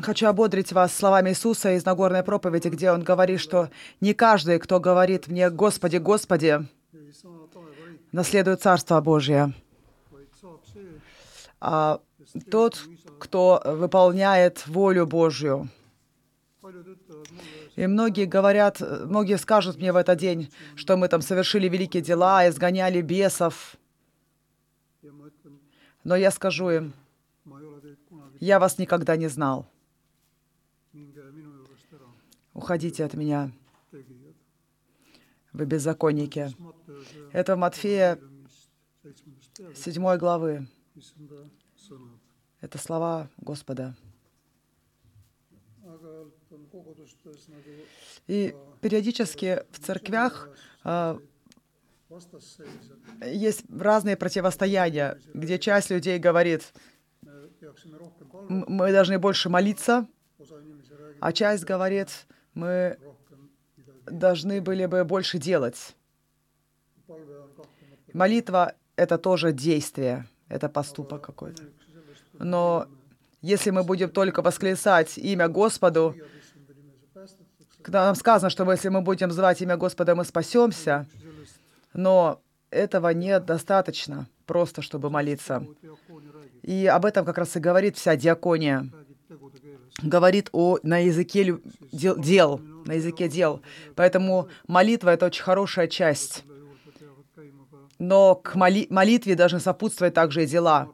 Хочу ободрить вас словами Иисуса из Нагорной проповеди, где Он говорит, что не каждый, кто говорит мне «Господи, Господи», наследует Царство Божье, see, а тот, кто выполняет волю Божью. И многие говорят, многие скажут мне в этот день, что мы там совершили великие дела, изгоняли бесов. Но я скажу им, я вас никогда не знал. Уходите от меня, вы беззаконники. Это Матфея evangeeliumist seitsmendast peale, 7 главы. Это слова Господа. И периодически в церквях а, есть разные противостояния, где часть людей говорит, me peaksime rohkem palve, «М- мы должны больше молиться, а часть говорит, мы должны были бы больше делать. Молитва — это тоже действие, это поступок какой-то. Но если мы будем только восклицать имя Господу, когда нам сказано, что если мы будем звать имя Господа, мы спасемся, но этого недостаточно просто, чтобы молиться. И об этом как раз и говорит вся диакония. Говорит о, на языке дел, дел, на языке дел. Поэтому молитва — это очень хорошая часть. Но к моли- молитве должны сопутствовать также и дела.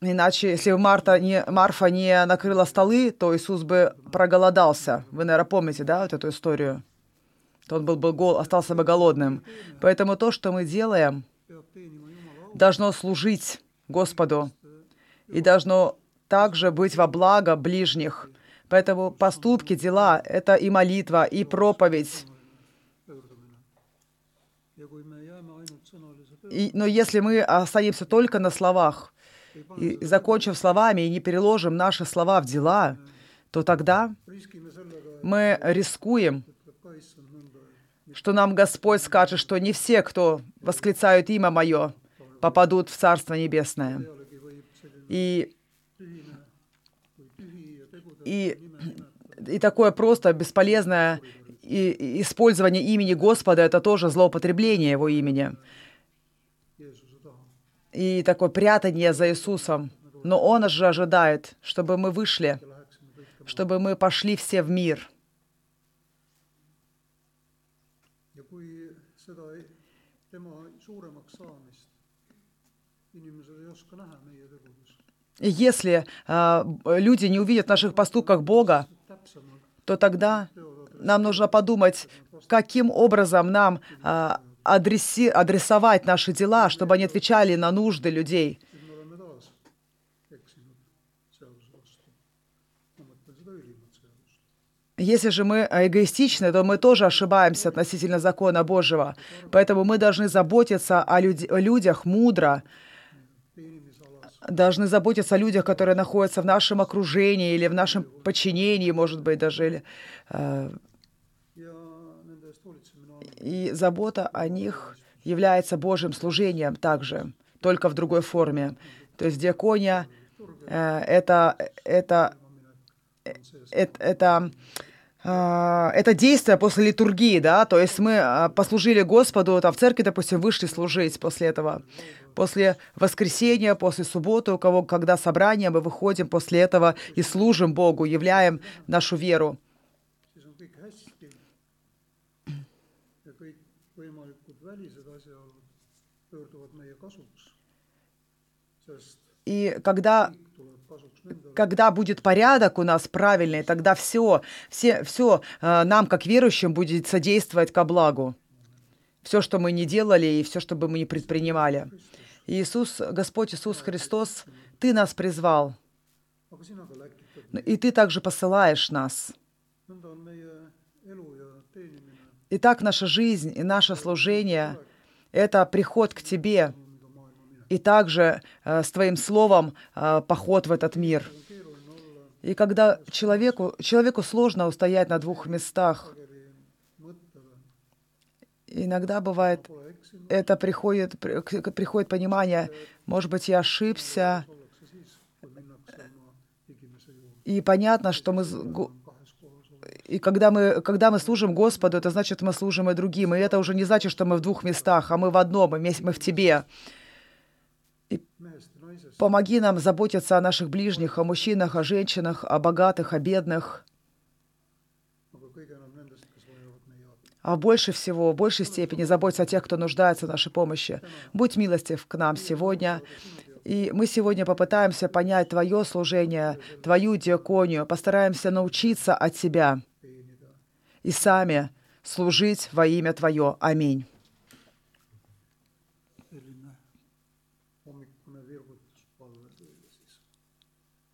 Иначе, если бы Марта не, Марфа не накрыла столы, то Иисус бы проголодался. Вы, наверное, помните, да, вот эту историю? То он был бы гол, остался бы голодным. Поэтому то, что мы делаем, должно служить Господу и должно также быть во благо ближних. Поэтому поступки, дела — это и молитва, и проповедь. И, но если мы останемся только на словах, и закончив словами, и не переложим наши слова в дела, то тогда мы рискуем, что нам Господь скажет, что не все, кто восклицают имя Мое, попадут в Царство Небесное. И, и, и такое просто бесполезное использование имени Господа — это тоже злоупотребление Его имени. И такое прятание за Иисусом. Но Он же ожидает, чтобы мы вышли, чтобы мы пошли все в мир. Kui seda, tema suuremaks saamist inimesed ei oska näha meie tegudes, если а, люди не увидят в наших поступках Бога, то тогда нам нужно подумать, каким образом нам а, адреси- адресовать наши дела, чтобы они отвечали на нужды людей. Если же мы эгоистичны, то мы тоже ошибаемся относительно закона Божьего. Поэтому мы должны заботиться о, люд- о людях мудро, должны заботиться о людях, которые находятся в нашем окружении или в нашем подчинении, может быть, даже. Или, э, и забота о них является Божьим служением также, только в другой форме. То есть диакония э, это, это, э, это, это, а, это действие после литургии, да, то есть мы а, послужили Господу, там в церкви, допустим, вышли служить после этого. После воскресенья, после субботы, у кого, когда собрание, мы выходим после этого и служим Богу, являем нашу веру. И когда когда будет порядок у нас правильный, тогда все, все, все нам, как верующим, будет содействовать ко благу. Все, что мы не делали, и все, что бы мы не предпринимали. Иисус, Господь Иисус Христос, Ты нас призвал, и Ты также посылаешь нас. nõnda on meie elu ja teenimine И так наша жизнь и наше служение — это приход к Тебе. И также э, с Твоим Словом э, поход в этот мир. И когда человеку, человеку сложно устоять на двух местах, Иногда бывает, это приходит, приходит понимание, может быть, я ошибся, и понятно, что мы, и когда мы, когда мы служим Господу, это значит, мы служим и другим, и это уже не значит, что мы в двух местах, а мы в одном, мы в Тебе. Помоги нам заботиться о наших ближних, о мужчинах, о женщинах, о богатых, о бедных, а больше всего, в большей степени заботиться о тех, кто нуждается в нашей помощи. Будь милостив к нам сегодня. И мы сегодня попытаемся понять Твое служение, Твою диаконию, постараемся научиться от Тебя и сами служить во имя Твое. Аминь.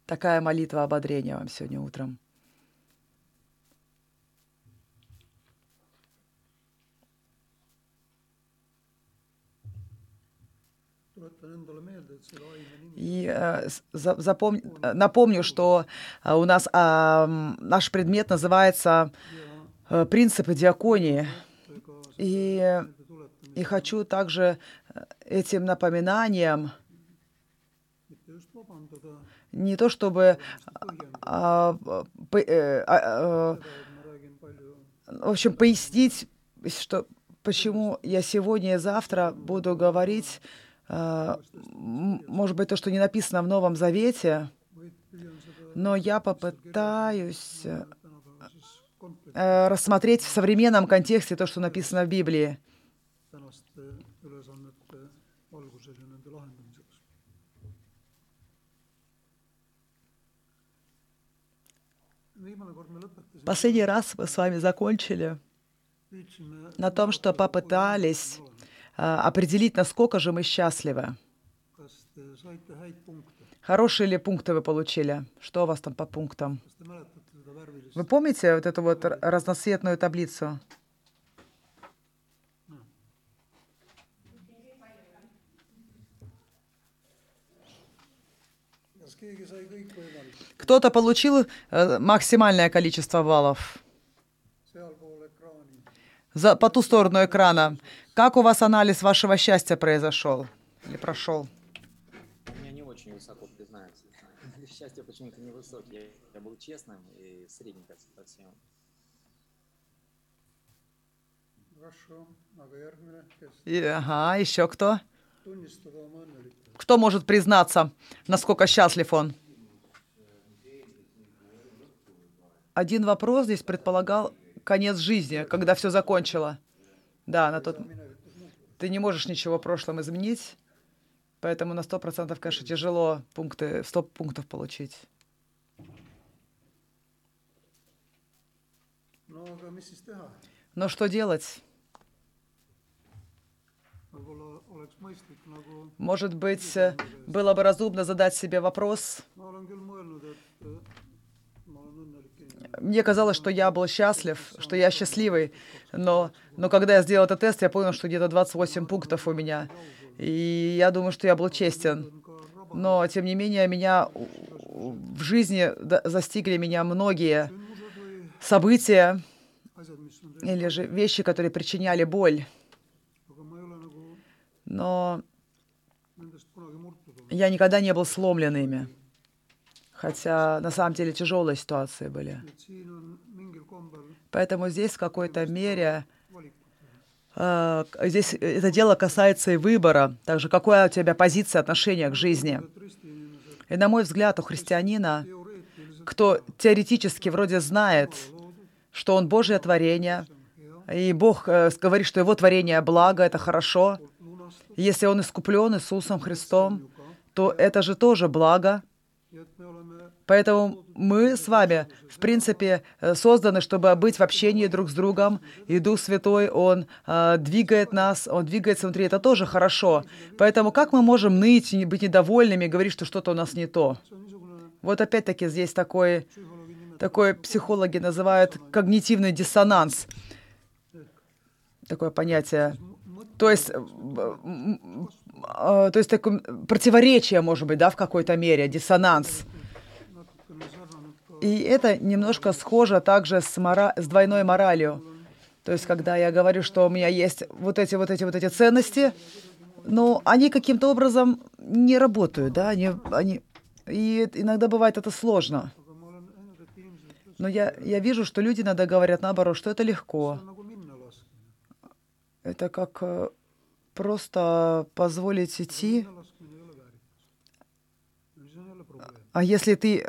Такая молитва ободрения вам сегодня утром. И э, э, напомню, что э, у нас м, наш предмет называется э, «Принципы диаконии». И, tuletamine и хочу также э, этим напоминанием не то чтобы а, по- э, а, э, в общем, пояснить, что почему я сегодня и завтра буду говорить, м- может быть, то, что не написано в Новом Завете, но я попытаюсь рассмотреть в современном контексте то, что написано в Библии. Последний раз мы с вами закончили на том, что попытались э, определить, насколько же мы счастливы. Хорошие ли пункты вы получили? Что у вас там по пунктам? Вы помните вот эту вот разноцветную таблицу? Кто-то получил э, максимальное количество баллов за, по ту сторону экрана. Как у вас анализ вашего счастья произошел или прошел? У меня не очень высоко, признаюсь. Счастье почему-то невысокий. Я был честным и средненько järgmine, kes И, ага, еще кто? Кто может признаться, насколько счастлив он? Один вопрос здесь предполагал конец жизни, когда все закончило. Да, на тот... Ты не можешь ничего в прошлом изменить, поэтому на сто процентов, конечно, тяжело пункты, 100 пунктов получить. teha, Но что делать? Может быть, э, было бы разумно задать себе вопрос. Мне казалось, что я был счастлив, что я счастливый, но, но когда я сделал этот тест, я понял, что где-то 28 пунктов у меня. И я думаю, что я был честен. Но, тем не менее, меня в жизни застигли меня многие события или же вещи, которые причиняли боль. Но я никогда не был сломлен ими. Хотя на самом деле тяжелые ситуации были. Поэтому здесь в какой-то мере э, здесь это дело касается и выбора, также какая у тебя позиция отношения к жизни. И на мой взгляд, у христианина, кто теоретически вроде знает, что он Божье творение, и Бог э, говорит, что его творение благо, это хорошо. Если он искуплен Иисусом Христом, то это же тоже благо. Поэтому мы с вами, в принципе, э, созданы, чтобы быть в общении друг с другом. И Дух Святой, Он э, двигает нас, Он двигается внутри. Это тоже хорошо. Поэтому как мы можем ныть, быть недовольными, говорить, что что-то у нас не то? Вот опять-таки здесь такой, такой психологи называют когнитивный диссонанс. Такое понятие. То есть, э, э, то есть такое противоречие, может быть, да, в какой-то мере, диссонанс. И это немножко схоже также с, мора... с двойной моралью. То есть, когда я говорю, что у меня есть вот эти, вот эти, вот эти ценности, но они каким-то образом не работают, да, они, они... И иногда бывает это сложно. Но я, я вижу, что люди иногда говорят наоборот, что это легко. Это как э, просто позволить идти. А если ты...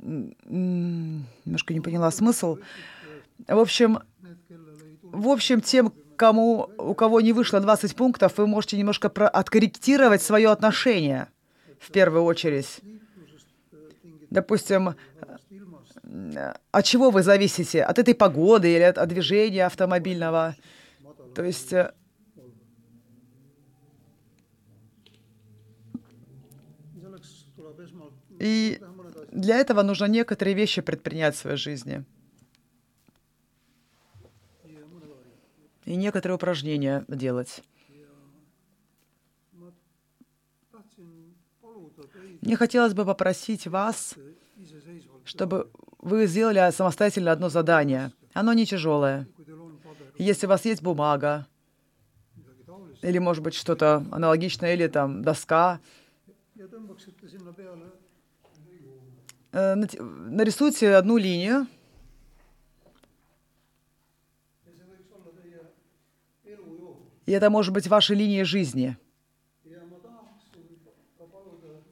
немножко не поняла смысл. В общем, в общем, тем, кому, у кого не вышло 20 пунктов, вы можете немножко про- откорректировать свое отношение в первую очередь. Допустим, э, от чего вы зависите? От этой погоды или от, от движения автомобильного? То есть э, и. Для этого нужно некоторые вещи предпринять в своей жизни и некоторые упражнения делать. Мне хотелось бы попросить вас, чтобы вы сделали самостоятельно одно задание. Оно не тяжелое. Если у вас есть бумага, или, может быть, что-то аналогичное, или там доска, нарисуйте одну линию, и это может быть ваша линия жизни.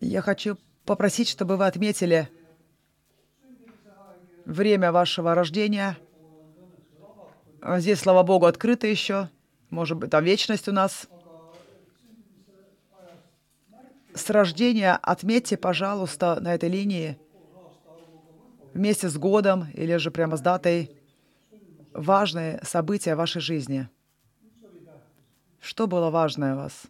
Я хочу попросить, чтобы вы отметили время вашего рождения. А Здесь, слава Богу, открыто еще. Может быть, там вечность у нас. С рождения отметьте, пожалуйста, на этой линии вместе с годом или же прямо с датой важные события вашей жизни. Что было важное у вас?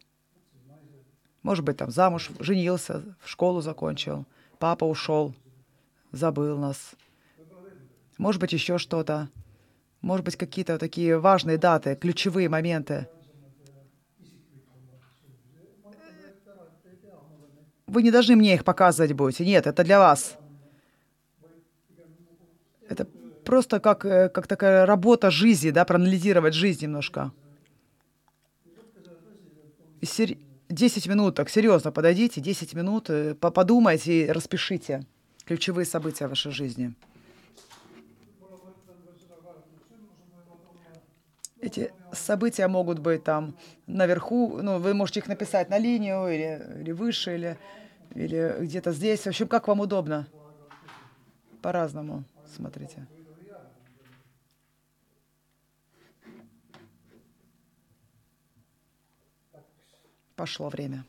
Может быть, там замуж, женился, в школу закончил, папа ушел, забыл нас. Может быть, еще что-то. Может быть, какие-то такие важные даты, ключевые моменты. Вы не должны мне их показывать будете. Нет, это для вас. Это просто как, э, как такая работа жизни, да, проанализировать жизнь немножко. И сер- 10 минут, так серьезно подойдите, 10 минут, э, по- подумайте и распишите ключевые события вашей жизни. Эти события могут быть там наверху, ну, вы можете их написать на линию или, или выше, или, или где-то здесь. В общем, как вам удобно. По-разному. Смотрите. Пошло время.